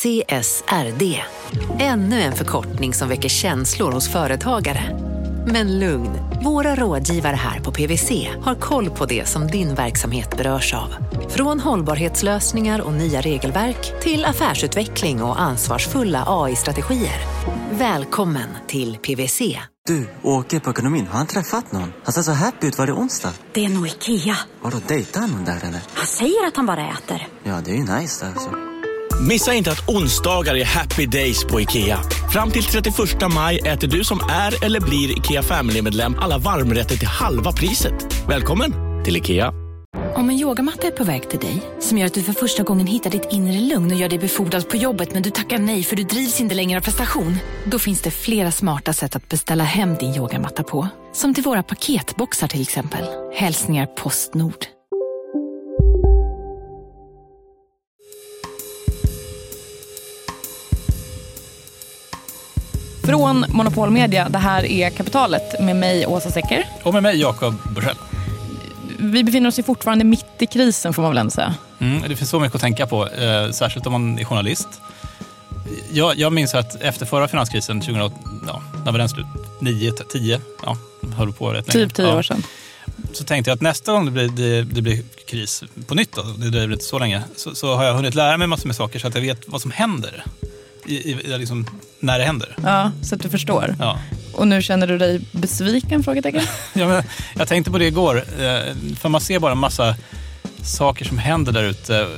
CSRD. Ännu en förkortning som väcker känslor hos företagare. Men lugn, våra rådgivare här på PWC har koll på det som din verksamhet berörs av. Från hållbarhetslösningar och nya regelverk till affärsutveckling och ansvarsfulla AI-strategier. Välkommen till PWC. Du, åker på ekonomin. Har han träffat någon? Han ser så happy ut. Var det onsdag? Det är nog Ikea. Har du dejtar han någon där eller? Han säger att han bara äter. Ja, det är ju nice alltså. Missa inte att onsdagar är happy days på IKEA. Fram till 31 maj äter du som är eller blir IKEA Family-medlem alla varmrätter till halva priset. Välkommen till IKEA. Om en yogamatta är på väg till dig, som gör att du för första gången hittar ditt inre lugn och gör dig befordrad på jobbet men du tackar nej för du drivs inte längre av prestation. Då finns det flera smarta sätt att beställa hem din yogamatta på. Som till våra paketboxar till exempel. Hälsningar Postnord. Från Monopol Media, det här är Kapitalet med mig Åsa Secker. Och med mig Jakob Bursell. Vi befinner oss ju fortfarande mitt i krisen får man väl ändå säga. Mm, det finns så mycket att tänka på, eh, särskilt om man är journalist. Jag, jag minns att efter förra finanskrisen, 2008, ja, när var den slut? 9, 10, ja, höll på rätt länge. Typ tio ja. år sedan. Så tänkte jag att nästa gång det blir, det, det blir kris på nytt, då, det dröjer inte så länge, så, så har jag hunnit lära mig massor med saker så att jag vet vad som händer. I, i, liksom, när det händer. Ja, så att du förstår. Ja. Och nu känner du dig besviken? Frågetecken. Ja, men jag tänkte på det igår, eh, för man ser bara en massa saker som händer där ute.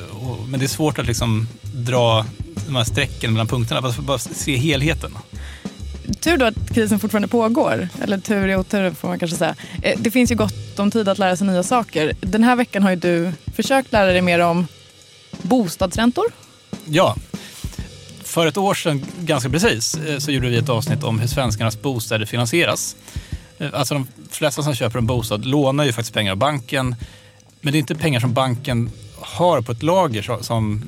Men det är svårt att liksom dra de här strecken mellan punkterna, bara, bara se helheten. Tur då att krisen fortfarande pågår. Eller tur i otur får man kanske säga. Eh, Det finns ju gott om tid att lära sig nya saker. Den här veckan har ju du försökt lära dig mer om bostadsräntor. Ja, för ett år sedan, ganska precis, eh, så gjorde vi ett avsnitt om hur svenskarnas bostäder finansieras. Eh, Alltså de flesta som köper en bostad lånar ju faktiskt pengar av banken. Men det är inte pengar som banken har på ett lager som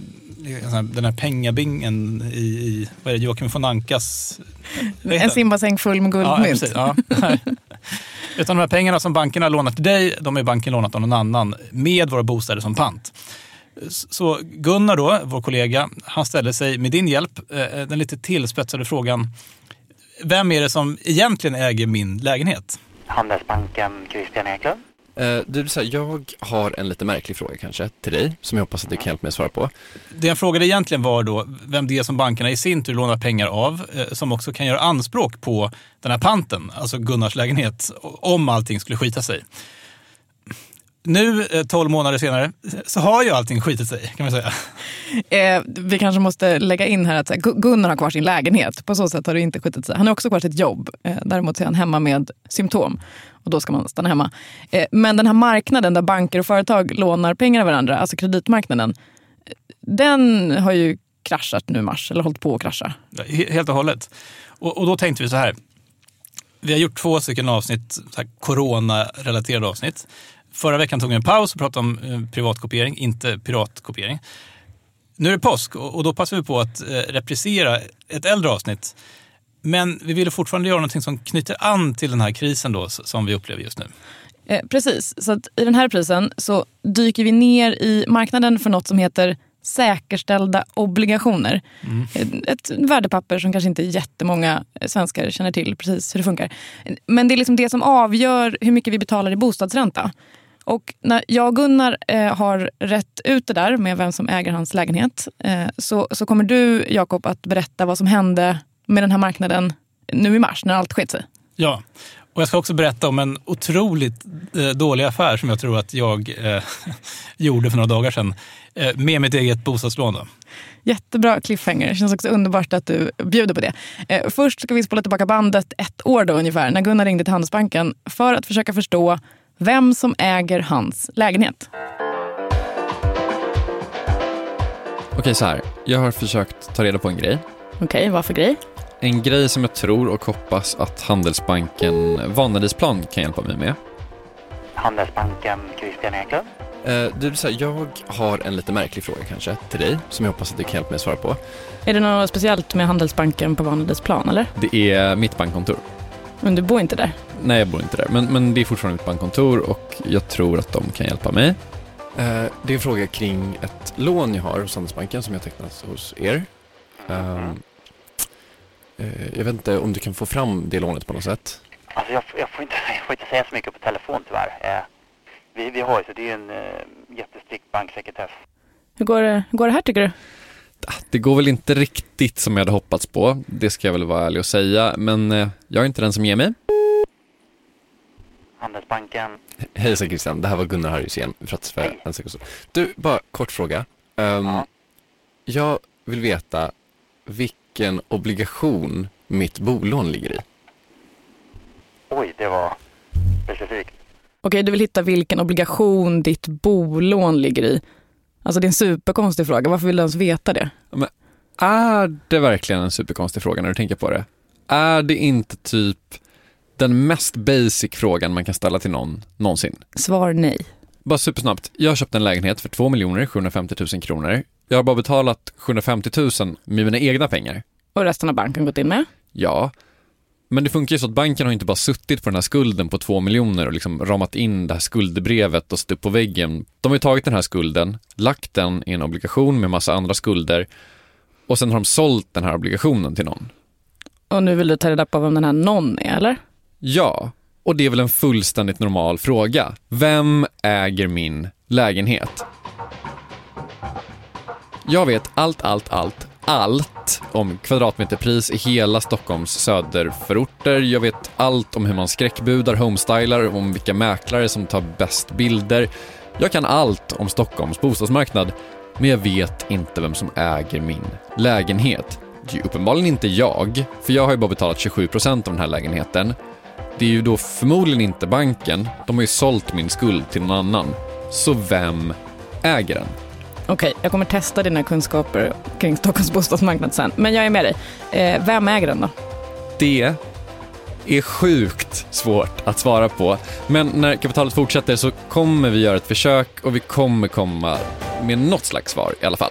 eh, den här pengabingen i, i vad är det, Joakim von Ankas... En det? simbasäng full med Ja, guldmynt. precis, ja. Utan de här pengarna som bankerna lånar till dig, de är banken lånat av någon annan med våra bostäder som pant. Så Gunnar då, vår kollega, han ställde sig med din hjälp eh, den lite tillspetsade frågan. Vem är det som egentligen äger min lägenhet? Handelsbanken Christian Eklund. Eh, Du, så här, jag har en lite märklig fråga kanske till dig som jag hoppas att du kan hjälpa mig att svara på. Det jag frågade egentligen var då vem det är som bankerna i sin tur lånar pengar av, eh, som också kan göra anspråk på den här panten, alltså Gunnars lägenhet, om allting skulle skita sig. Nu, eh, 12 månader senare, så har ju allting skitit sig kan man säga. Eh, vi kanske måste lägga in här att Gunnar har kvar sin lägenhet. På så sätt har det inte skitit sig. Han har också kvar sitt jobb. Eh, däremot är han hemma med symptom. Och då ska man stanna hemma. Eh, men den här marknaden där banker och företag lånar pengar av varandra, alltså kreditmarknaden. eh, Den har ju kraschat nu i mars, eller hållit på att krascha. Helt och hållet. Och, och då tänkte vi så här. Vi har gjort två stycken avsnitt, corona-relaterade avsnitt. Förra veckan tog vi en paus och pratade om eh, privatkopiering, inte piratkopiering. Nu är det påsk och, då passar vi på att eh, reprisera ett äldre avsnitt. Men vi ville fortfarande göra någonting som knyter an till den här krisen då, som vi upplever just nu. Eh, precis, så i den här prisen så dyker vi ner i marknaden för något som heter säkerställda obligationer. Eh, Ett värdepapper som kanske inte jättemånga svenskar känner till precis hur det funkar. Men det är liksom det som avgör hur mycket vi betalar i bostadsränta. Och när jag och Gunnar eh, har rätt ut det där med vem som äger hans lägenhet eh, så, så kommer du, Jakob, att berätta vad som hände med den här marknaden nu i mars när allt sket sig. Ja, och jag ska också berätta om en otroligt eh, dålig affär som jag tror att jag eh, gjorde för några dagar sedan eh, med mitt eget bostadslån. Då. Jättebra cliffhanger. Det känns också underbart att du bjuder på det. Eh, först ska vi spola tillbaka bandet ett år då ungefär när Gunnar ringde till Handelsbanken för att försöka förstå vem som äger hans lägenhet. Okej, så här. Jag har försökt ta reda på en grej. Okej, vad för grej? En grej som jag tror och hoppas att Handelsbanken Vanadisplan kan hjälpa mig med. Handelsbanken Christian Eklund. Eh, Du, så här, jag har en lite märklig fråga kanske till dig som jag hoppas att du kan hjälpa mig att svara på. Är det något speciellt med Handelsbanken på Vanadisplan eller? Det är mitt bankkontor. Men du bor inte där? Nej, jag bor inte där. Men, men det är fortfarande mitt bankkontor och jag tror att de kan hjälpa mig. Eh, Det är en fråga kring ett lån jag har hos Handelsbanken som jag tecknat hos er. Ehm, eh, jag vet inte om du kan få fram det lånet på något sätt? Alltså jag, jag, får inte, jag får inte säga så mycket på telefon tyvärr. Eh, vi, vi har ju så det är en eh, jättestrikt banksekretess. Hur går det, hur går det här tycker du? Det går väl inte riktigt som jag hade hoppats på, det ska jag väl vara ärlig och säga, men eh, jag är inte den som ger mig. Handelsbanken. Hejsan Christian, det här var Gunnar Harjus igen för en sekund. Du, bara kort fråga. Ehm, Ja. Jag vill veta vilken obligation mitt bolån ligger i. Oj, det var specifikt. Okej, du vill hitta vilken obligation ditt bolån ligger i. Alltså det är en superkonstig fråga. Varför vill du ens veta det? Är det verkligen en superkonstig fråga när du tänker på det? Är det inte typ den mest basic frågan man kan ställa till någon någonsin? Svar nej. Bara supersnabbt. Jag har köpt en lägenhet för 2 750 000 kronor. Jag har bara betalat 750 000 med mina egna pengar. Och resten har banken gått in med? Ja, men det funkar ju så att banken har inte bara suttit på den här skulden på 2 miljoner och liksom ramat in det här skuldebrevet och upp på väggen. De har ju tagit den här skulden, lagt den i en obligation med massa andra skulder och sen har de sålt den här obligationen till någon. Och nu vill du ta reda på vem den här någon är, eller? Ja, och det är väl en fullständigt normal fråga. Vem äger min lägenhet? Jag vet allt, allt, allt, allt om kvadratmeterpris i hela Stockholms söderförorter. Jag vet allt om hur man skräckbudar, homestylar, om vilka mäklare som tar bäst bilder. Jag kan allt om Stockholms bostadsmarknad, men jag vet inte vem som äger min lägenhet. Det är ju uppenbarligen inte jag, för jag har ju bara betalat 27% av den här lägenheten. Det är ju då förmodligen inte banken, de har ju sålt min skuld till någon annan. Så vem äger den? Okej, jag kommer testa dina kunskaper kring Stockholms bostadsmarknad sen. Men jag är med dig. Eh, vem äger den då? Det är sjukt svårt att svara på. Men när kapitalet fortsätter så kommer vi göra ett försök och vi kommer komma med något slags svar i alla fall.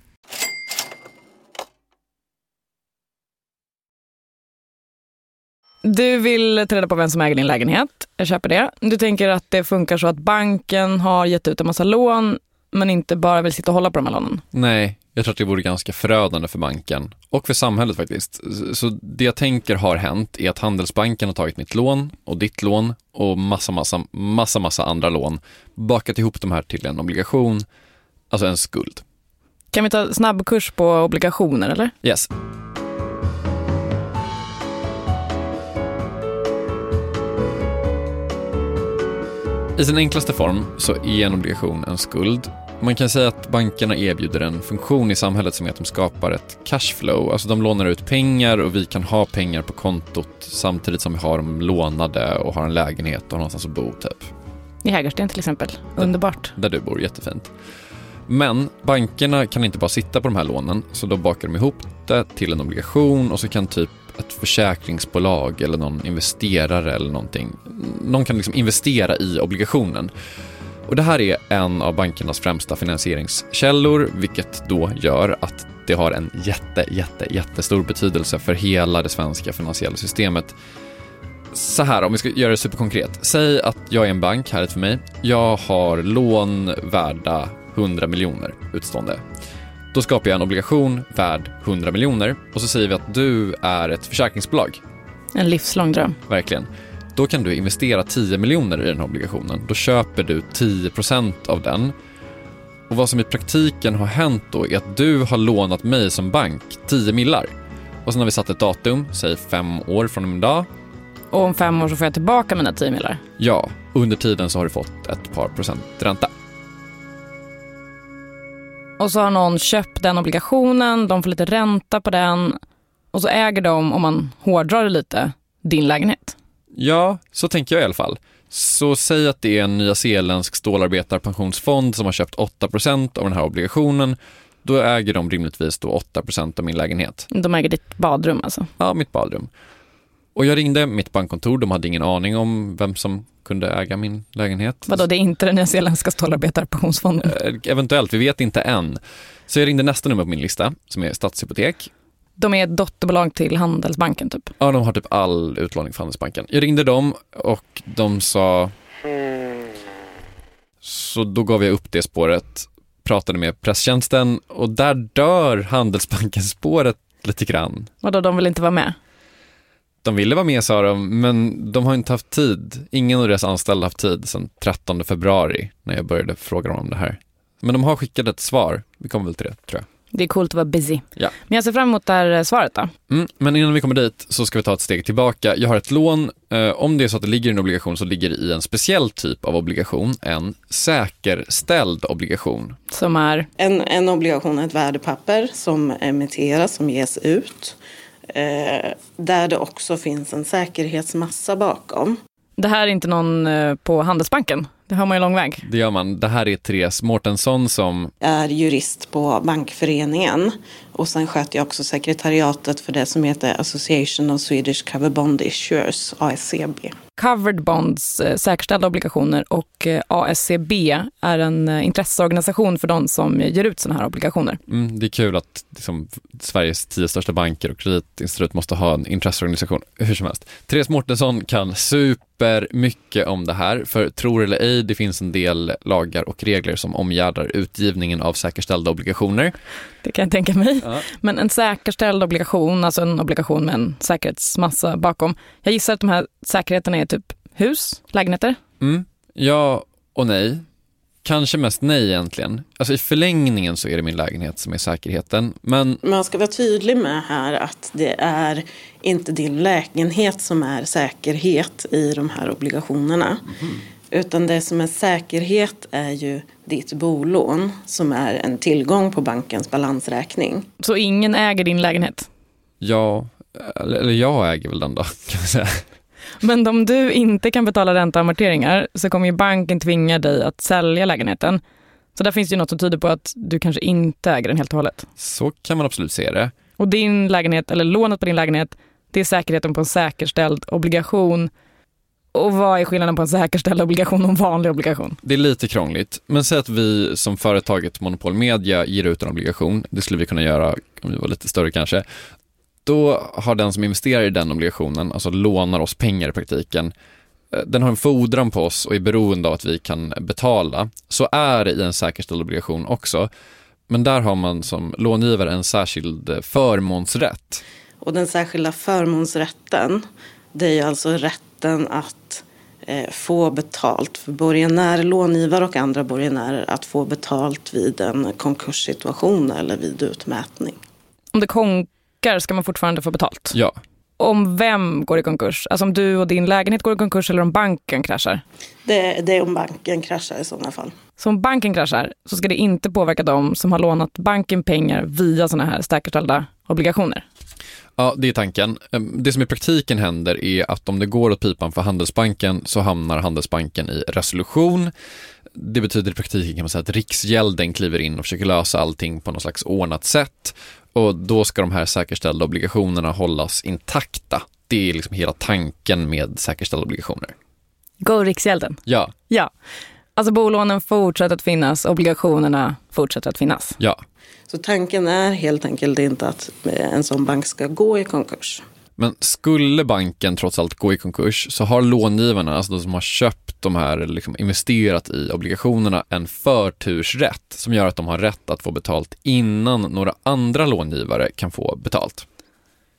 Du vill ta reda på vem som äger din lägenhet. Jag köper det. Du tänker att det funkar så att banken har gett ut en massa lån men inte bara vill sitta och hålla på de här lånen. Nej, jag tror att det vore ganska förödande för banken och för samhället faktiskt. Så det jag tänker har hänt är att Handelsbanken har tagit mitt lån och ditt lån och massa, massa, massa, massa andra lån, bakat ihop de här till en obligation, alltså en skuld. Kan vi ta snabbkurs på obligationer eller? Yes. I sin enklaste form så är en obligation en skuld. Man kan säga att bankerna erbjuder en funktion i samhället som är att de skapar ett cashflow. Alltså de lånar ut pengar och vi kan ha pengar på kontot samtidigt som vi har dem lånade och har en lägenhet och har någonstans att bo typ. I Hägersten till exempel. Underbart. Där du bor, jättefint. Men bankerna kan inte bara sitta på de här lånen, så då bakar de ihop det till en obligation och så kan typ ett försäkringsbolag eller någon investerare eller någonting. Någon kan liksom investera i obligationen. Och det här är en av bankernas främsta finansieringskällor, vilket då gör att det har en jätte, jätte, jättestor betydelse för hela det svenska finansiella systemet. Så här, om vi ska göra det superkonkret. Säg att jag är en bank, härligt för mig. Jag har lån värda 100 miljoner utstående. Då skapar jag en obligation värd 100 miljoner och så säger vi att du är ett försäkringsbolag. En livslång dröm. Verkligen. Då kan du investera 10 miljoner i den här obligationen. Då köper du 10% av den. Och vad som i praktiken har hänt då är att du har lånat mig som bank 10 millar. Och sen har vi satt ett datum, säg fem år från en dag. Och om fem år så får jag tillbaka mina 10 millar. Ja, under tiden så har du fått ett par procent ränta. Och så har någon köpt den obligationen, de får lite ränta på den och så äger de, om man hårdrar det lite, din lägenhet. Ja, så tänker jag i alla fall. Så säg att det är en nyzeeländsk stålarbetarpensionsfond som har köpt 8% av den här obligationen. Då äger de rimligtvis då 8 av min lägenhet. De äger ditt badrum alltså? Ja, mitt badrum. Och jag ringde mitt bankkontor, de hade ingen aning om vem som kunde äga min lägenhet. Vadå, det är inte den nyzeeländska stålarbetarpensionsfonden? Eh, eventuellt, vi vet inte än. Så jag ringde nästa nummer på min lista, som är Stadshypotek. De är ett dotterbolag till Handelsbanken typ? Ja, de har typ all utlåning för Handelsbanken. Jag ringde dem och de sa... Så då gav jag upp det spåret, pratade med presstjänsten och där dör Handelsbanken-spåret lite grann. Vadå, de vill inte vara med? De ville vara med sa de, men de har inte haft tid. Ingen av deras anställda har haft tid sedan 13 februari när jag började fråga dem om det här. Men de har skickat ett svar. Vi kommer väl till det, tror jag. Det är coolt att vara busy. Ja. Men jag ser fram emot det här eh, svaret då. Mm, men innan vi kommer dit så ska vi ta ett steg tillbaka. Jag har ett lån. Eh, om det är så att det ligger i en obligation så ligger det i en speciell typ av obligation, en säkerställd obligation. Som är? En, en obligation är ett värdepapper som emitteras, som ges ut. Eh, där det också finns en säkerhetsmassa bakom. Det här är inte någon eh, på Handelsbanken? Det har man ju lång väg. Det gör man. Det här är Therese Mårtensson som är jurist på Bankföreningen och sen sköter jag också sekretariatet för det som heter Association of Swedish Cover Bond Issuers, ASCB. Covered Bonds, eh, säkerställda obligationer och eh, ASCB är en eh, intresseorganisation för de som ger ut sådana här obligationer. Mm, det är kul att liksom, Sveriges tio största banker och kreditinstitut måste ha en intresseorganisation, hur som helst. Therese Mårtensson kan super mycket om det här, för tror eller ej, det finns en del lagar och regler som omgärdar utgivningen av säkerställda obligationer. Det kan jag tänka mig. Ja. Men en säkerställd obligation, alltså en obligation med en säkerhetsmassa bakom. Jag gissar att de här säkerheterna är typ hus, lägenheter? Mm. Ja och nej. Kanske mest nej egentligen. Alltså i förlängningen så är det min lägenhet som är säkerheten. Men Man ska vara tydlig med här att det är inte din lägenhet som är säkerhet i de här obligationerna. Utan det som är säkerhet är ju ditt bolån som är en tillgång på bankens balansräkning. Så ingen äger din lägenhet? ja, eller jag äger väl den då, kan man säga. Men om du inte kan betala ränta och amorteringar så kommer ju banken tvinga dig att sälja lägenheten. Så där finns det ju något som tyder på att du kanske inte äger den helt och hållet. Så kan man absolut se det. Och din lägenhet, eller lånet på din lägenhet, det är säkerheten på en säkerställd obligation. Och vad är skillnaden på en säkerställd obligation och en vanlig obligation? Det är lite krångligt, men säg att vi som företaget Monopol Media ger ut en obligation, det skulle vi kunna göra om vi var lite större kanske. Då har den som investerar i den obligationen, alltså lånar oss pengar i praktiken, eh, den har en fordran på oss och är beroende av att vi kan betala. Så är det i en säkerställd obligation också. Men där har man som långivare en särskild eh, förmånsrätt. Och den särskilda förmånsrätten, det är ju alltså rätten att eh, få betalt för borgenär, långivare och andra borgenärer att få betalt vid en konkurssituation eller vid utmätning. Om det konkar ska man fortfarande få betalt. Ja, Om vem går i konkurs? Alltså om du och din lägenhet går i konkurs eller om banken kraschar? Det, det är om banken kraschar i sådana fall. Så om banken kraschar så ska det inte påverka dem som har lånat banken pengar via sådana här säkerställda obligationer. Ja, det är tanken. Ehm, Det som i praktiken händer är att om det går åt pipan för Handelsbanken så hamnar Handelsbanken i resolution. Det betyder i praktiken kan man säga att Riksgälden kliver in och försöker lösa allting på något slags ordnat sätt. Och då ska de här säkerställda obligationerna hållas intakta. Det är liksom hela tanken med säkerställda obligationer. Go Riksgälden. Ja, Ja. Alltså bolånen fortsätter att finnas, obligationerna fortsätter att finnas. ja. Så tanken är helt enkelt inte att eh, en sån bank ska gå i konkurs. Men skulle banken trots allt gå i konkurs så har långivarna, alltså de som har köpt de här, eller liksom investerat i obligationerna, en förtursrätt som gör att de har rätt att få betalt innan några andra långivare kan få betalt.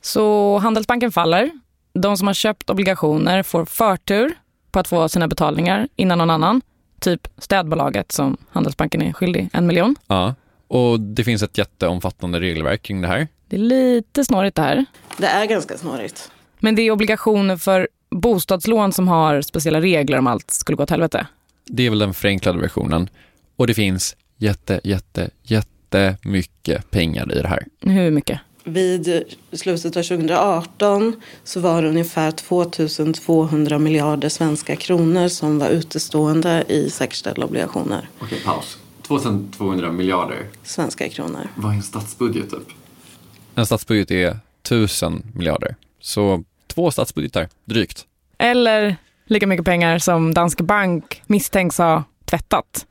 Så Handelsbanken faller. De som har köpt obligationer får förtur på att få sina betalningar innan någon annan. Typ städbolaget som Handelsbanken är skyldig en miljon. Ja, och det finns ett jätteomfattande regelverk kring det här. Det är lite snårigt det här. Det är ganska snårigt. Men det är obligationer för bostadslån som har speciella regler om allt skulle gå åt helvete. Det är väl den förenklade versionen. Och det finns jätte, jätte, jättemycket pengar i det här. Hur mycket? Vid slutet av 2018 så var det ungefär 2200 miljarder svenska kronor som var utestående i säkerställda obligationer. Okej, paus. 2200 miljarder. Svenska kronor. Vad är en statsbudget typ? En statsbudget är 1000 miljarder. Så två statsbudgetar, drygt. Eller lika mycket pengar som Danske Bank misstänks ha tvättat.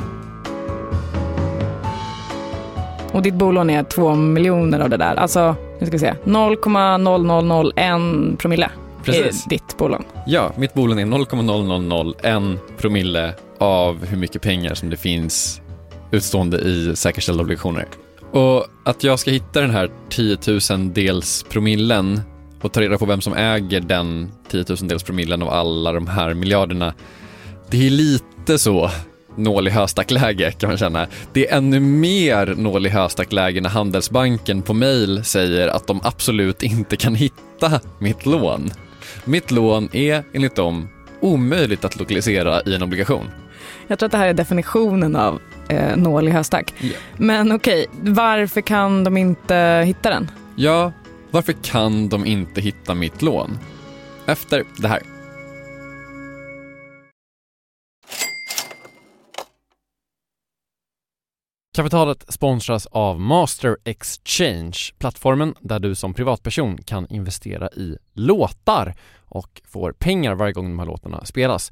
Och ditt bolån är två miljoner av det där. Alltså, nu ska vi se, 0,0001 promille Precis. är ditt bolån. Ja, mitt bolån är 0,0001 promille av hur mycket pengar som det finns utstående i säkerställda obligationer. Och att jag ska hitta den här 10 000 dels promillen och ta reda på vem som äger den 10 000 dels promillen av alla de här miljarderna. Det är lite så nål i höstackläge kan man känna. Det är ännu mer nål i höstackläge när Handelsbanken på mail säger att de absolut inte kan hitta mitt lån. Mitt lån är enligt dem omöjligt att lokalisera i en obligation. Jag tror att det här är definitionen av eh, nål i höstack. Ja. Men okej, varför kan de inte hitta den? Ja, varför kan de inte hitta mitt lån? Efter det här. Kapitalet sponsras av Master Exchange, plattformen där du som privatperson kan investera i låtar och får pengar varje gång de här låtarna spelas.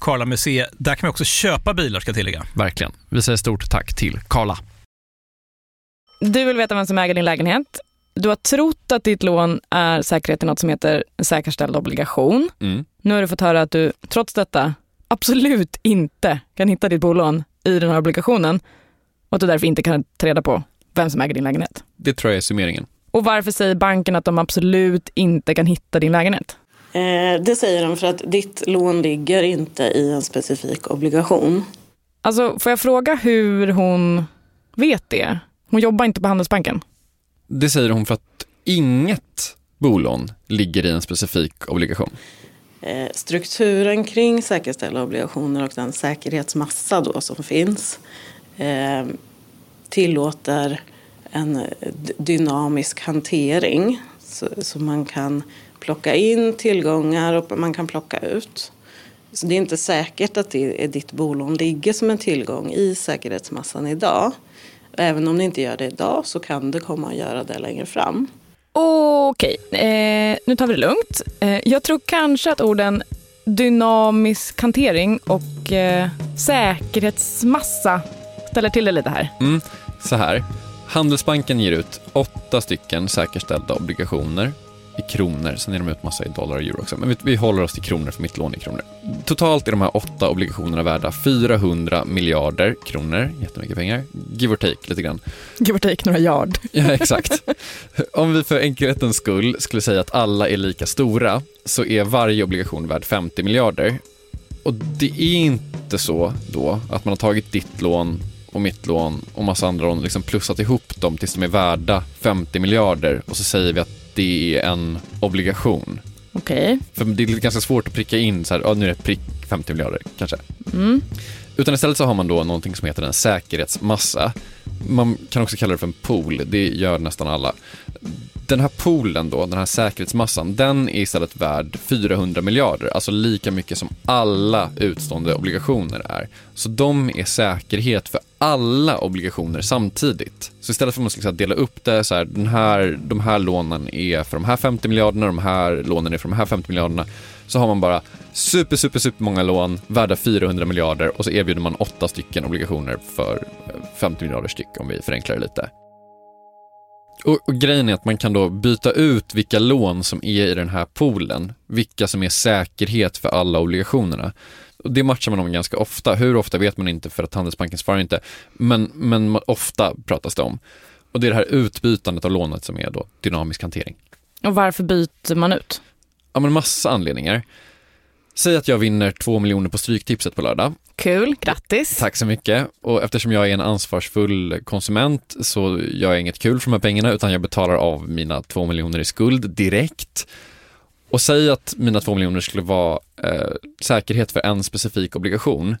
Karla C. Där kan man också köpa bilar ska jag tillägga. Verkligen. Vi säger stort tack till Karla. Du vill veta vem som äger din lägenhet. Du har trott att ditt lån är säkerhet i något som heter säkerställd obligation. Mm. Nu har du fått höra att du trots detta absolut inte kan hitta ditt bolån i den här obligationen och att du därför inte kan ta reda på vem som äger din lägenhet. Det tror jag är summeringen. Och varför säger banken att de absolut inte kan hitta din lägenhet? Eh, det säger de för att ditt lån ligger inte i en specifik obligation. Alltså, får jag fråga hur hon vet det? Hon jobbar inte på Handelsbanken. Det säger hon för att inget bolån ligger i en specifik obligation. Eh, strukturen kring säkerställda obligationer och den säkerhetsmassa då som finns eh, tillåter en dynamisk hantering. Så, så man kan plocka in tillgångar och man kan plocka ut. Så det är inte säkert att det är ditt bolån ligger som en tillgång i säkerhetsmassan idag. Även om det inte gör det idag så kan det komma att göra det längre fram. Okej, eh, nu tar vi det lugnt. Eh, jag tror kanske att orden dynamisk hantering och eh, säkerhetsmassa ställer till det lite här. Mm, så här. Handelsbanken ger ut åtta stycken säkerställda obligationer i kronor. Sen är de ut massa i dollar och euro också. Men vi, vi håller oss till kronor för mitt lån är kronor. Totalt är de här åtta obligationerna värda 400 miljarder kronor. Jättemycket pengar. Give or take lite grann. Give or take några yard. Ja, exakt. Om vi för enkelhetens skull skulle säga att alla är lika stora så är varje obligation värd 50 miljarder. Och det är inte så då att man har tagit ditt lån och mitt lån och massa andra lån liksom plussat ihop dem tills de är värda 50 miljarder och så säger vi att det är en obligation. Okej. För det är ganska svårt att pricka in så här, ja, nu är det prick 50 miljarder kanske. Mm. Utan istället så har man då någonting som heter en säkerhetsmassa. Man kan också kalla det för en pool, det gör nästan alla. Den här poolen då, den här säkerhetsmassan, den är istället värd 400 miljarder, alltså lika mycket som alla utstående obligationer är. Så de är säkerhet för alla obligationer samtidigt. Så istället för att man ska dela upp det så här, den här, de här lånen är för de här 50 miljarderna, de här lånen är för de här 50 miljarderna, så har man bara super, super, super många lån värda 400 miljarder och så erbjuder man åtta stycken obligationer för eh, 50 miljarder styck om vi förenklar det lite. Och, och grejen är att man kan då byta ut vilka lån som är i den här poolen, vilka som är säkerhet för alla obligationerna. Och det matchar man om ganska ofta. Hur ofta vet man inte för att Handelsbanken svarar inte, men, men ofta pratas det om. Och det är det här utbytandet av lånet som är då dynamisk hantering. Och varför byter man ut? Ja, men massa anledningar. Säg att jag vinner två miljoner på Stryktipset på lördag. Kul, grattis. Tack så mycket. Och eftersom jag är en ansvarsfull konsument så gör jag inget kul för de här pengarna utan jag betalar av mina två miljoner i skuld direkt. Och säg att mina två miljoner skulle vara eh, säkerhet för en specifik obligation.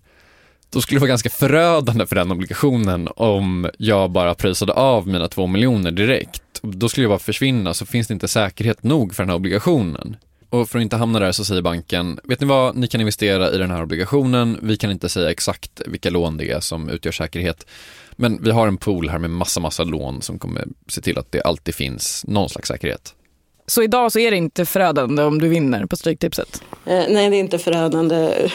Då skulle det vara ganska förödande för den obligationen om jag bara pröjsade av mina två miljoner direkt. Då skulle jag bara försvinna så finns det inte säkerhet nog för den här obligationen. Och för att inte hamna där så säger banken, vet ni vad, ni kan investera i den här obligationen, vi kan inte säga exakt vilka lån det är som utgör säkerhet. Men vi har en pool här med massa, massa lån som kommer se till att det alltid finns någon slags säkerhet. Så idag så är det inte förödande om du vinner på Stryktipset? Eh, nej, det är inte förödande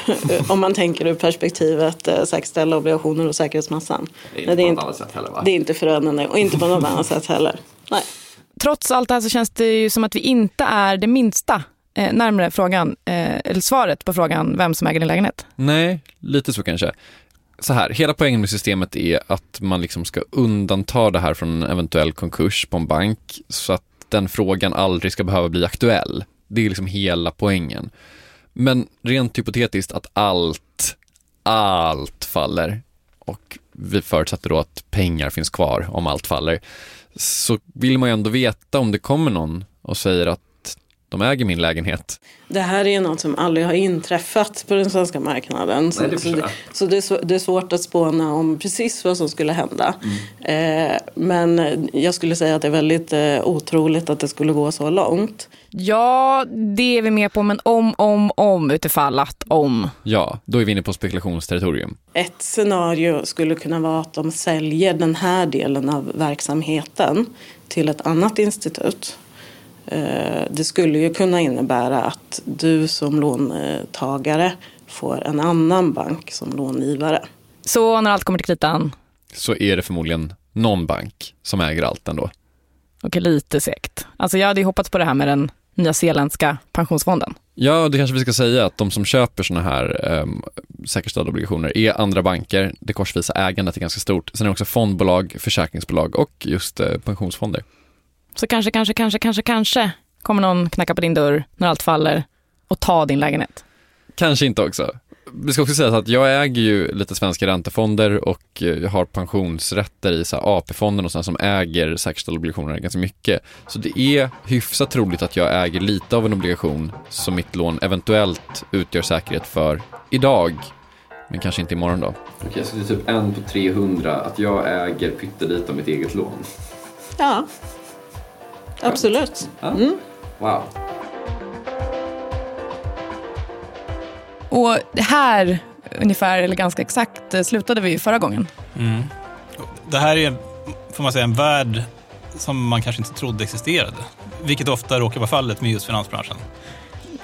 om man tänker ur perspektivet eh, säkerställa obligationer och säkerhetsmassan. Det är inte, det är inte förödande och inte på något annat sätt heller. Nej. Trots allt det här så känns det ju som att vi inte är det minsta eh, närmare frågan, eh, eller svaret på frågan vem som äger din lägenhet. Nej, lite så kanske. Så här, hela poängen med systemet är att man liksom ska undanta det här från en eventuell konkurs på en bank så att den frågan aldrig ska behöva bli aktuell. Det är liksom hela poängen. Men rent hypotetiskt att allt, allt faller och vi förutsätter då att pengar finns kvar om allt faller så vill man ju ändå veta om det kommer någon och säger att de äger min lägenhet. Det här är något som aldrig har inträffat på den svenska marknaden. Så, Nej, det så, det, så det, är svå- det är svårt att spåna om precis vad som skulle hända. Eh, men jag skulle säga att det är väldigt eh, otroligt att det skulle gå så långt. Ja, det är vi med på, men om, om, om utifall att om. Ja, då är vi inne på spekulationsterritorium. Ett scenario skulle kunna vara att de säljer den här delen av verksamheten till ett annat institut. Eh, Det skulle ju kunna innebära att du som låntagare får en annan bank som långivare. Så när allt kommer till kritan, Så är det förmodligen någon bank som äger allt ändå. okej lite segt. Alltså jag hade ju hoppats på det här med den nya zeeländska pensionsfonden. Ja, det kanske vi ska säga att de som köper sådana här um, säkerställda obligationer är andra banker. Det korsvisa ägandet är ganska stort. Sen är det också fondbolag, försäkringsbolag och just eh, pensionsfonder. Så kanske, kanske, kanske, kanske, kanske kommer någon knacka på din dörr när allt faller och ta din lägenhet. Kanske inte också. Det ska också sägas att jag äger ju lite svenska räntefonder och eh, jag har pensionsrätter i AP-fonden och sådana som äger säkerställda obligationer ganska mycket. Så det är hyfsat troligt att jag äger lite av en obligation som mitt lån eventuellt utgör säkerhet för idag. Men kanske inte imorgon då. Okej, så det är typ en på 300 att jag äger pyttelite av mitt eget lån. Ja, absolut. Mm. Wow. Och här ungefär, eller ganska exakt, eh, slutade vi ju förra gången. Mm. Det här är, får man säga, en värld som man kanske inte trodde existerade. Vilket ofta råkar vara fallet med just finansbranschen.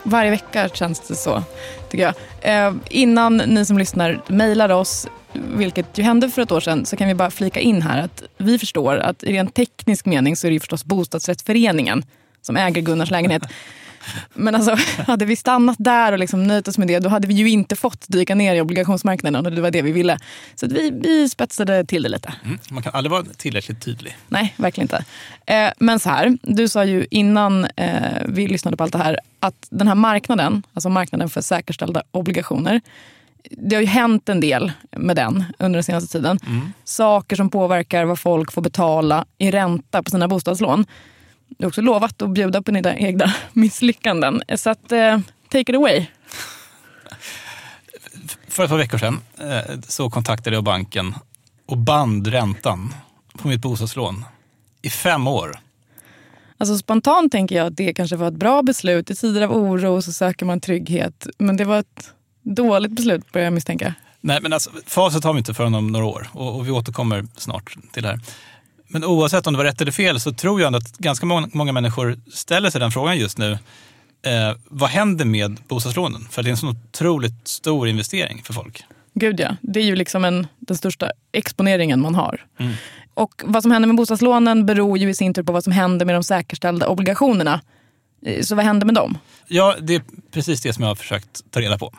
Varje vecka känns det så, tycker jag. Eh, innan ni som lyssnar mejlar oss, vilket ju hände för ett år sedan, så kan vi bara flika in här att vi förstår att i rent teknisk mening så är det ju förstås bostadsrättsföreningen som äger Gunnars lägenhet. Men alltså, hade vi stannat där och liksom nöjt oss med det, då hade vi ju inte fått dyka ner i obligationsmarknaden och det var det vi ville. Så vi, vi spetsade till det lite. Mm. Man kan aldrig vara tillräckligt tydlig. Nej, verkligen inte. Eh, men så här, du sa ju innan eh, vi lyssnade på allt det här att den här marknaden, alltså marknaden för säkerställda obligationer, det har ju hänt en del med den under den senaste tiden. Saker som påverkar vad folk får betala i ränta på sina bostadslån. Du har också lovat att bjuda på dina egna misslyckanden. Så att, eh, take it away. För ett par veckor sedan eh, så kontaktade jag banken och band räntan på mitt bostadslån i fem år. Alltså spontant tänker jag att det kanske var ett bra beslut. I tider av oro så söker man trygghet. Men det var ett dåligt beslut börjar jag misstänka. Nej, men alltså, facit har vi inte förrän om några år och, och vi återkommer snart till det här. Men oavsett om det var rätt eller fel så tror jag ändå att ganska många, många människor ställer sig den frågan just nu. Eh, vad händer med bostadslånen? För det är en så otroligt stor investering för folk. Gud ja, det är ju liksom en, den största exponeringen man har. Mm. Och vad som händer med bostadslånen beror ju i sin tur på vad som händer med de säkerställda obligationerna. Eh, Så vad händer med dem? Ja, det är precis det som jag har försökt ta reda på.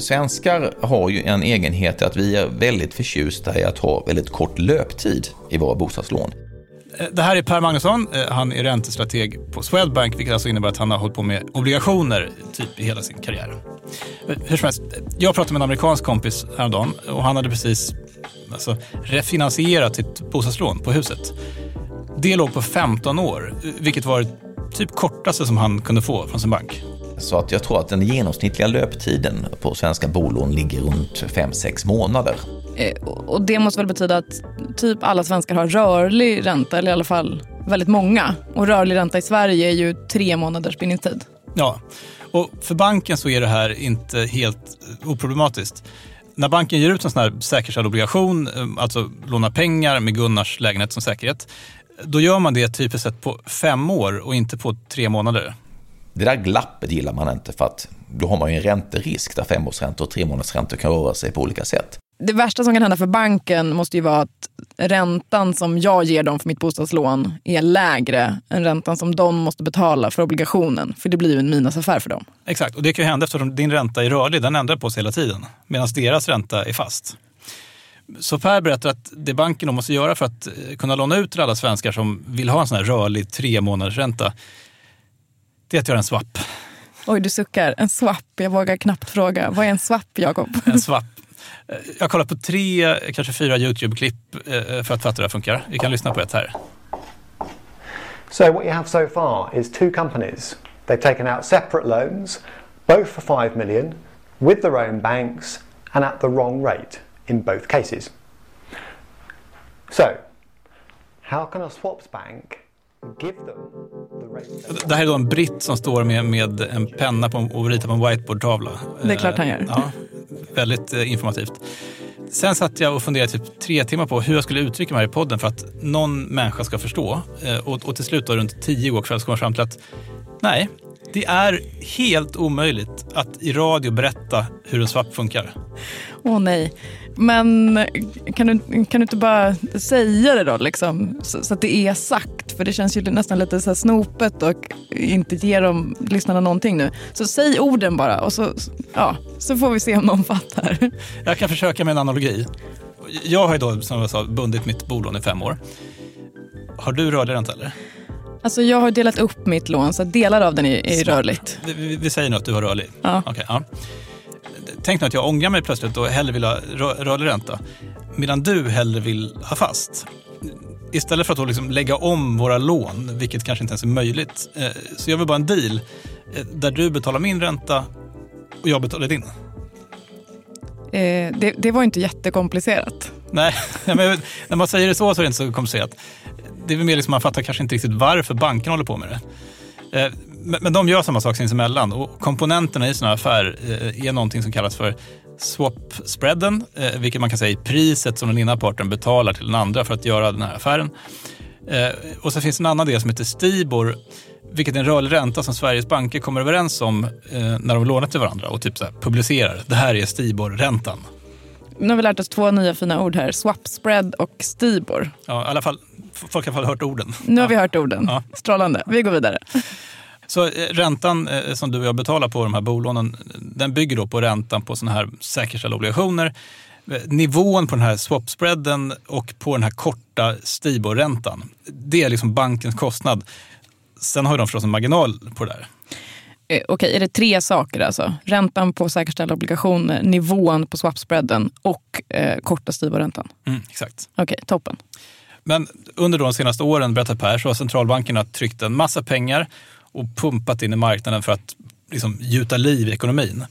Svenskar har ju en egenhet att vi är väldigt förtjusta i att ha väldigt kort löptid i våra bostadslån. Eh, det här är Per Magnusson. Eh, han är räntestrateg på Swedbank, vilket alltså innebär att han har hållit på med obligationer typ i hela sin karriär. Eh, hur som helst, jag pratade med en amerikansk kompis häromdagen och han hade precis alltså, refinansierat sitt bostadslån på huset. Det låg på 15 år, vilket var det typ kortaste som han kunde få från sin bank. Så att jag tror att den genomsnittliga löptiden på svenska bolån ligger runt 5-6 månader. Eh, och det måste väl betyda att typ alla svenskar har rörlig ränta, eller i alla fall väldigt många. Och rörlig ränta i Sverige är ju tre månaders bindningstid. Ja, och för banken så är det här inte helt eh, oproblematiskt. När banken ger ut en sån här säkerställd obligation, eh, alltså lånar pengar med Gunnars lägenhet som säkerhet, då gör man det typiskt sett på fem år och inte på tre månader. Det där glappet gillar man inte för att då har man ju en ränterisk där femårsräntor och tremånadersräntor kan röra sig på olika sätt. Det värsta som kan hända för banken måste ju vara att räntan som jag ger dem för mitt bostadslån är lägre än räntan som de måste betala för obligationen. För det blir ju en minusaffär för dem. Exakt, och det kan ju hända eftersom din ränta är rörlig, den ändrar på sig hela tiden. Medan deras ränta är fast. Så Per berättar att det banken då måste göra för att eh, kunna låna ut till alla svenskar som vill ha en sån här rörlig tre månaders ränta, det är att göra en swap. Oj, du suckar. En swap. Jag vågar knappt fråga. Vad är en swap, Jakob? En swap. Eh, Jag har kollat på tre, kanske fyra YouTube-klipp eh, för att fatta hur det här funkar. Vi kan lyssna på ett här. So what you have so far is two companies. They've taken out separate loans, both for 5 million, with their own banks and at the wrong rate in both cases. So, how can a swaps bank Det här är då en britt som står med, med en penna på, och ritar på en whiteboardtavla. Det är klart han gör. Eh, Ja, väldigt eh, informativt. Sen satt jag och funderade typ tre timmar på hur jag skulle uttrycka mig här i podden för att någon människa ska förstå. Eh, Och, och till slut då, runt tio igår kväll så kom jag fram till att nej, det är helt omöjligt att i radio berätta hur en swap funkar. Åh nej. Men kan du, kan du inte bara säga det då, liksom, så, så att det är sagt? För det känns ju nästan lite så här snopet och inte ge dem lyssnarna någonting nu. Så säg orden bara och så, ja, så får vi se om någon fattar. Jag kan försöka med en analogi. Jag har ju då, som jag sa, bundit mitt bolån i fem år. Har du rörlig eller? Alltså jag har delat upp mitt lån så delar av den är, är rörligt. Vi, vi, säger nu att du har rörlig. Ja. Okej, ja. Tänk nu att jag ångrar mig plötsligt och hellre vill ha rö- rörlig ränta. Medan du hellre vill ha fast. Istället för att liksom lägga om våra lån, vilket kanske inte ens är möjligt, eh, så gör vi bara en deal eh, där du betalar min ränta och jag betalar din. Eh, det, det var inte jättekomplicerat. Nej, men när man säger det så så är det inte så komplicerat. Det är väl mer liksom man fattar kanske inte riktigt varför banken håller på med det. Eh, men de gör samma sak sinsemellan och komponenterna i sådana här affär eh, är någonting som kallas för swap-spreaden, eh, vilket man kan säga är priset som den ena parten betalar till den andra för att göra den här affären. Och så finns det en annan del som heter Stibor, vilket är en rörlig ränta som Sveriges banker kommer överens om när de lånar till varandra och typ så här publicerar. Det här är Stibor-räntan. Nu har vi lärt oss två nya fina ord här. Swap spread och Stibor. Ja, i alla fall, folk har i alla fall hört orden. Nu har vi hört orden. Strålande. Vi går vidare. Så eh, räntan eh, som du och jag betalar på de här bolånen, den bygger då på räntan på sådana här säkerställda obligationer. Eh, Nivån på den här swap-spreaden och på den här korta Stibor-räntan, det är liksom bankens kostnad. Sen har de förstås en marginal på det där. Eh, Okej, är det tre saker alltså? Räntan på säkerställda obligationer, nivån på swap-spreaden och eh, korta Stibor-räntan? Mm, exakt. Okej, toppen. Men under de senaste åren, berättar Per, så har centralbankerna tryckt en massa pengar och pumpat in i marknaden för att liksom, gjuta liv i ekonomin.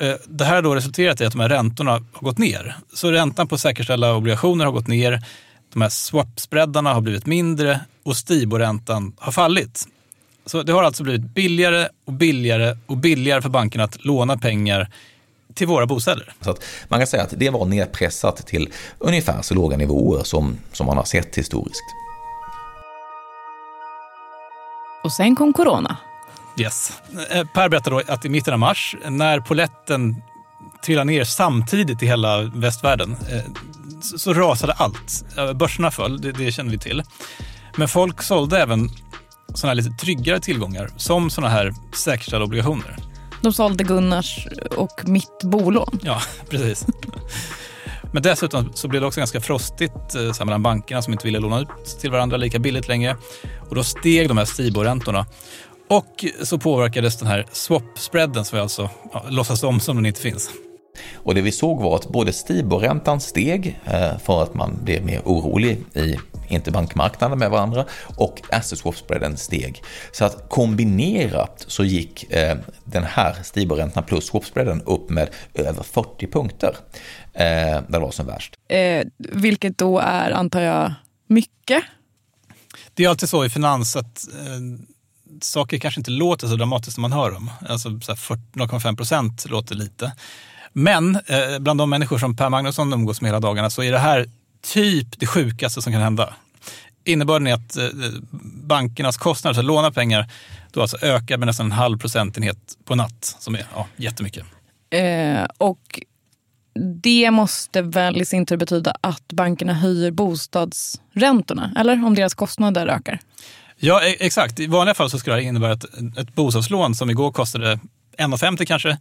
Eh, Det här har då resulterat i att de här räntorna har gått ner. Så räntan på säkerställda obligationer har gått ner, de här swap-spreadarna har blivit mindre och Stibor-räntan har fallit. Så det har alltså blivit billigare och billigare och billigare för bankerna att låna pengar till våra bostäder. Så att man kan säga att det var nedpressat till ungefär så låga nivåer som, som man har sett historiskt. Och sen kom corona. Yes. Eh, Per berättade då att i mitten av mars, när poletten trillade ner samtidigt i hela västvärlden, eh, så, rasade allt. Eh, Börserna föll, det, det känner vi till. Men folk sålde även sådana här lite tryggare tillgångar, som sådana här säkerställda obligationer. De sålde Gunnars och mitt bolån. Ja, precis. Men dessutom så blev det också ganska frostigt eh, så mellan bankerna som inte ville låna ut till varandra lika billigt längre. Och då steg de här Stibor-räntorna. Och så påverkades den här swap-spreaden som vi alltså ja, låtsas om som den inte finns. Och det vi såg var att både Stibor-räntan steg eh, för att man blev mer orolig i interbankmarknaden med varandra och asset swap spreaden steg. Så att kombinerat så gick eh, den här Stibor-räntan plus swap spreaden upp med över 40 punkter. Eh, där det var som värst. Eh, vilket då är, antar jag, mycket. Det är alltid så i finans att eh, saker kanske inte låter så dramatiskt som man hör dem. Alltså så här 40 0,5 procent låter lite. Men eh, bland de människor som Per Magnusson umgås med hela dagarna så är det här typ det sjukaste som kan hända. Innebörden är att eh, bankernas kostnader för att låna pengar då alltså ökar med nästan en halv procentenhet på natt, som är ja, jättemycket. Eh, och det måste väl i sin tur betyda att bankerna höjer bostadsräntorna, eller? Om deras kostnader ökar. Ja, e- exakt. I vanliga fall så skulle det innebära att ett bostadslån som igår kostade 1,50 kanske,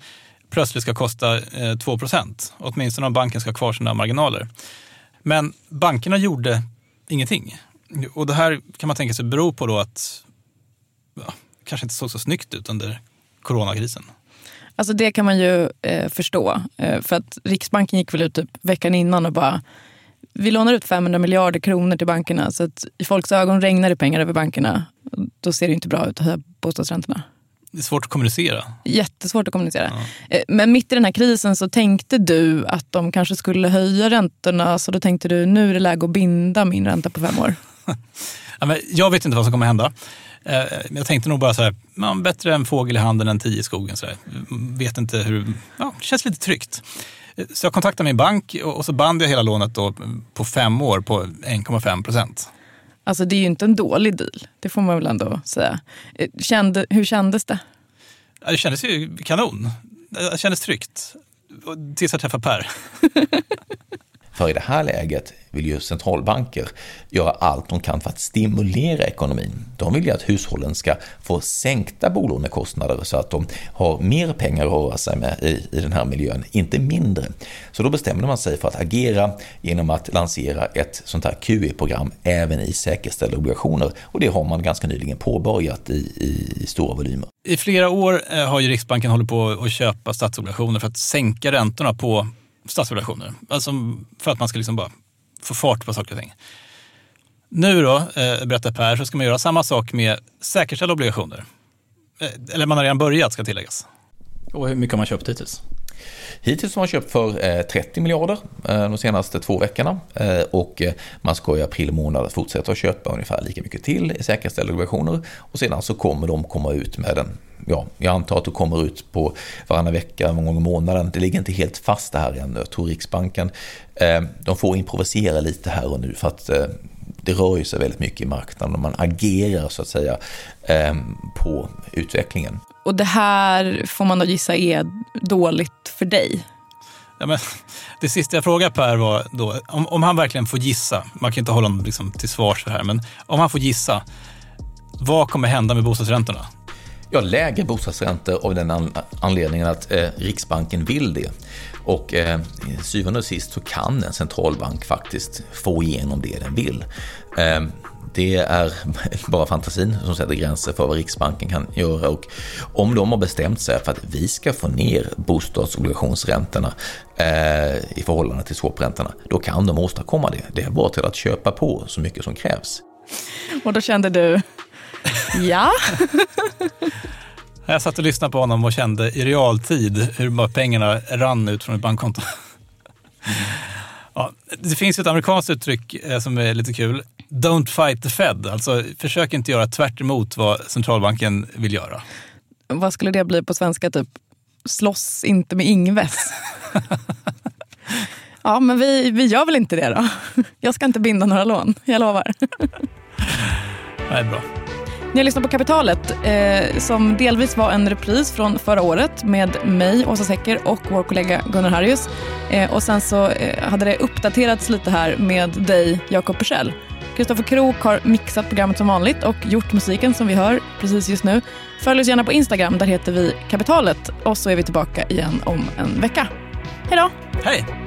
plötsligt ska kosta eh, 2 procent. Åtminstone om banken ska ha kvar sina marginaler. Men bankerna gjorde ingenting. Och det här kan man tänka sig beror på då att ja, kanske inte såg så snyggt ut under coronakrisen. Alltså det kan man ju eh, förstå. Eh, för att Riksbanken gick väl ut typ veckan innan och bara vi lånar ut 500 miljarder kronor till bankerna så att i folks ögon regnar det pengar över bankerna. Då ser det inte bra ut att höja bostadsräntorna. Det är svårt att kommunicera. Jättesvårt att kommunicera. Ja. Men mitt i den här krisen så tänkte du att de kanske skulle höja räntorna så då tänkte du nu är det läge att binda min ränta på fem år. jag vet inte vad som kommer hända. Jag tänkte nog bara så här, man, bättre en fågel i handen än tio i skogen. Så här. Vet inte hur, ja, det känns lite tryggt. Så jag kontaktade min bank och så band jag hela lånet då på fem år på 1,5 procent. Alltså det är ju inte en dålig deal, det får man väl ändå säga. Kände, hur kändes det? Det kändes ju kanon. Det kändes tryggt. Tills jag träffade Per. För i det här läget vill ju centralbanker göra allt de kan för att stimulera ekonomin. De vill ju att hushållen ska få sänkta bolånekostnader så att de har mer pengar att röra sig med i, i den här miljön, inte mindre. Så då bestämde man sig för att agera genom att lansera ett sånt här QE-program även i säkerställda obligationer och det har man ganska nyligen påbörjat i, i, i stora volymer. I flera år eh, har ju Riksbanken hållit på att köpa statsobligationer för att sänka räntorna på statsobligationer. Alltså för att man ska liksom bara få fart på saker och ting. Nu då, eh, berättar Per, så ska man göra samma sak med säkerställda obligationer. Eh, eller man har redan börjat, ska tilläggas. Och hur mycket har man köpt hittills? Hittills har man köpt för eh, 30 miljarder eh, de senaste två veckorna eh, och man ska i april månad fortsätta att köpa ungefär lika mycket till i säkerställda obligationer och sedan så kommer de komma ut med en ja, jag antar att du kommer ut på varannan vecka, någon gång i månaden. Det ligger inte helt fast det här ännu. Jag tror Riksbanken, de får improvisera lite här och nu för att det rör sig väldigt mycket i marknaden och man agerar så att säga på utvecklingen. Och det här får man då gissa är dåligt för dig? Ja, men, det sista jag frågade Per var då, om, om han verkligen får gissa, man kan inte hålla honom liksom till svars för det här, men om han får gissa, vad kommer hända med bostadsräntorna? Ja, lägre bostadsräntor av den anledningen att eh, Riksbanken vill det. Och eh, syvende och sist så kan en centralbank faktiskt få igenom det den vill. Eh, det är bara fantasin som sätter gränser för vad Riksbanken kan göra och om de har bestämt sig för att vi ska få ner bostadsobligationsräntorna eh, i förhållande till swapräntorna, då kan de åstadkomma det. Det är bara till att köpa på så mycket som krävs. Och då kände du, ja? Jag satt och lyssnade på honom och kände i realtid hur pengarna rann ut från ett bankkonto. Ja, det finns ett amerikanskt uttryck eh, som är lite kul. Don't fight the Fed. Alltså försök inte göra tvärt vad centralbanken vill göra. Vad skulle det bli på svenska? Typ slåss inte med Ingves. ja, men vi, vi gör väl inte det då. Jag ska inte binda några lån, jag lovar. Det är bra. Ni har lyssnat på Kapitalet eh, som delvis var en repris från förra året med mig, Åsa Secker och vår kollega Gunnar Harrius. Eh, och sen så eh, hade det uppdaterats lite här med dig, Jakob Persell. Kristoffer Krook har mixat programmet som vanligt och gjort musiken som vi hör precis just nu. Följ oss gärna på Instagram, där heter vi Kapitalet. Och så är vi tillbaka igen om en vecka. Hej då! Hej!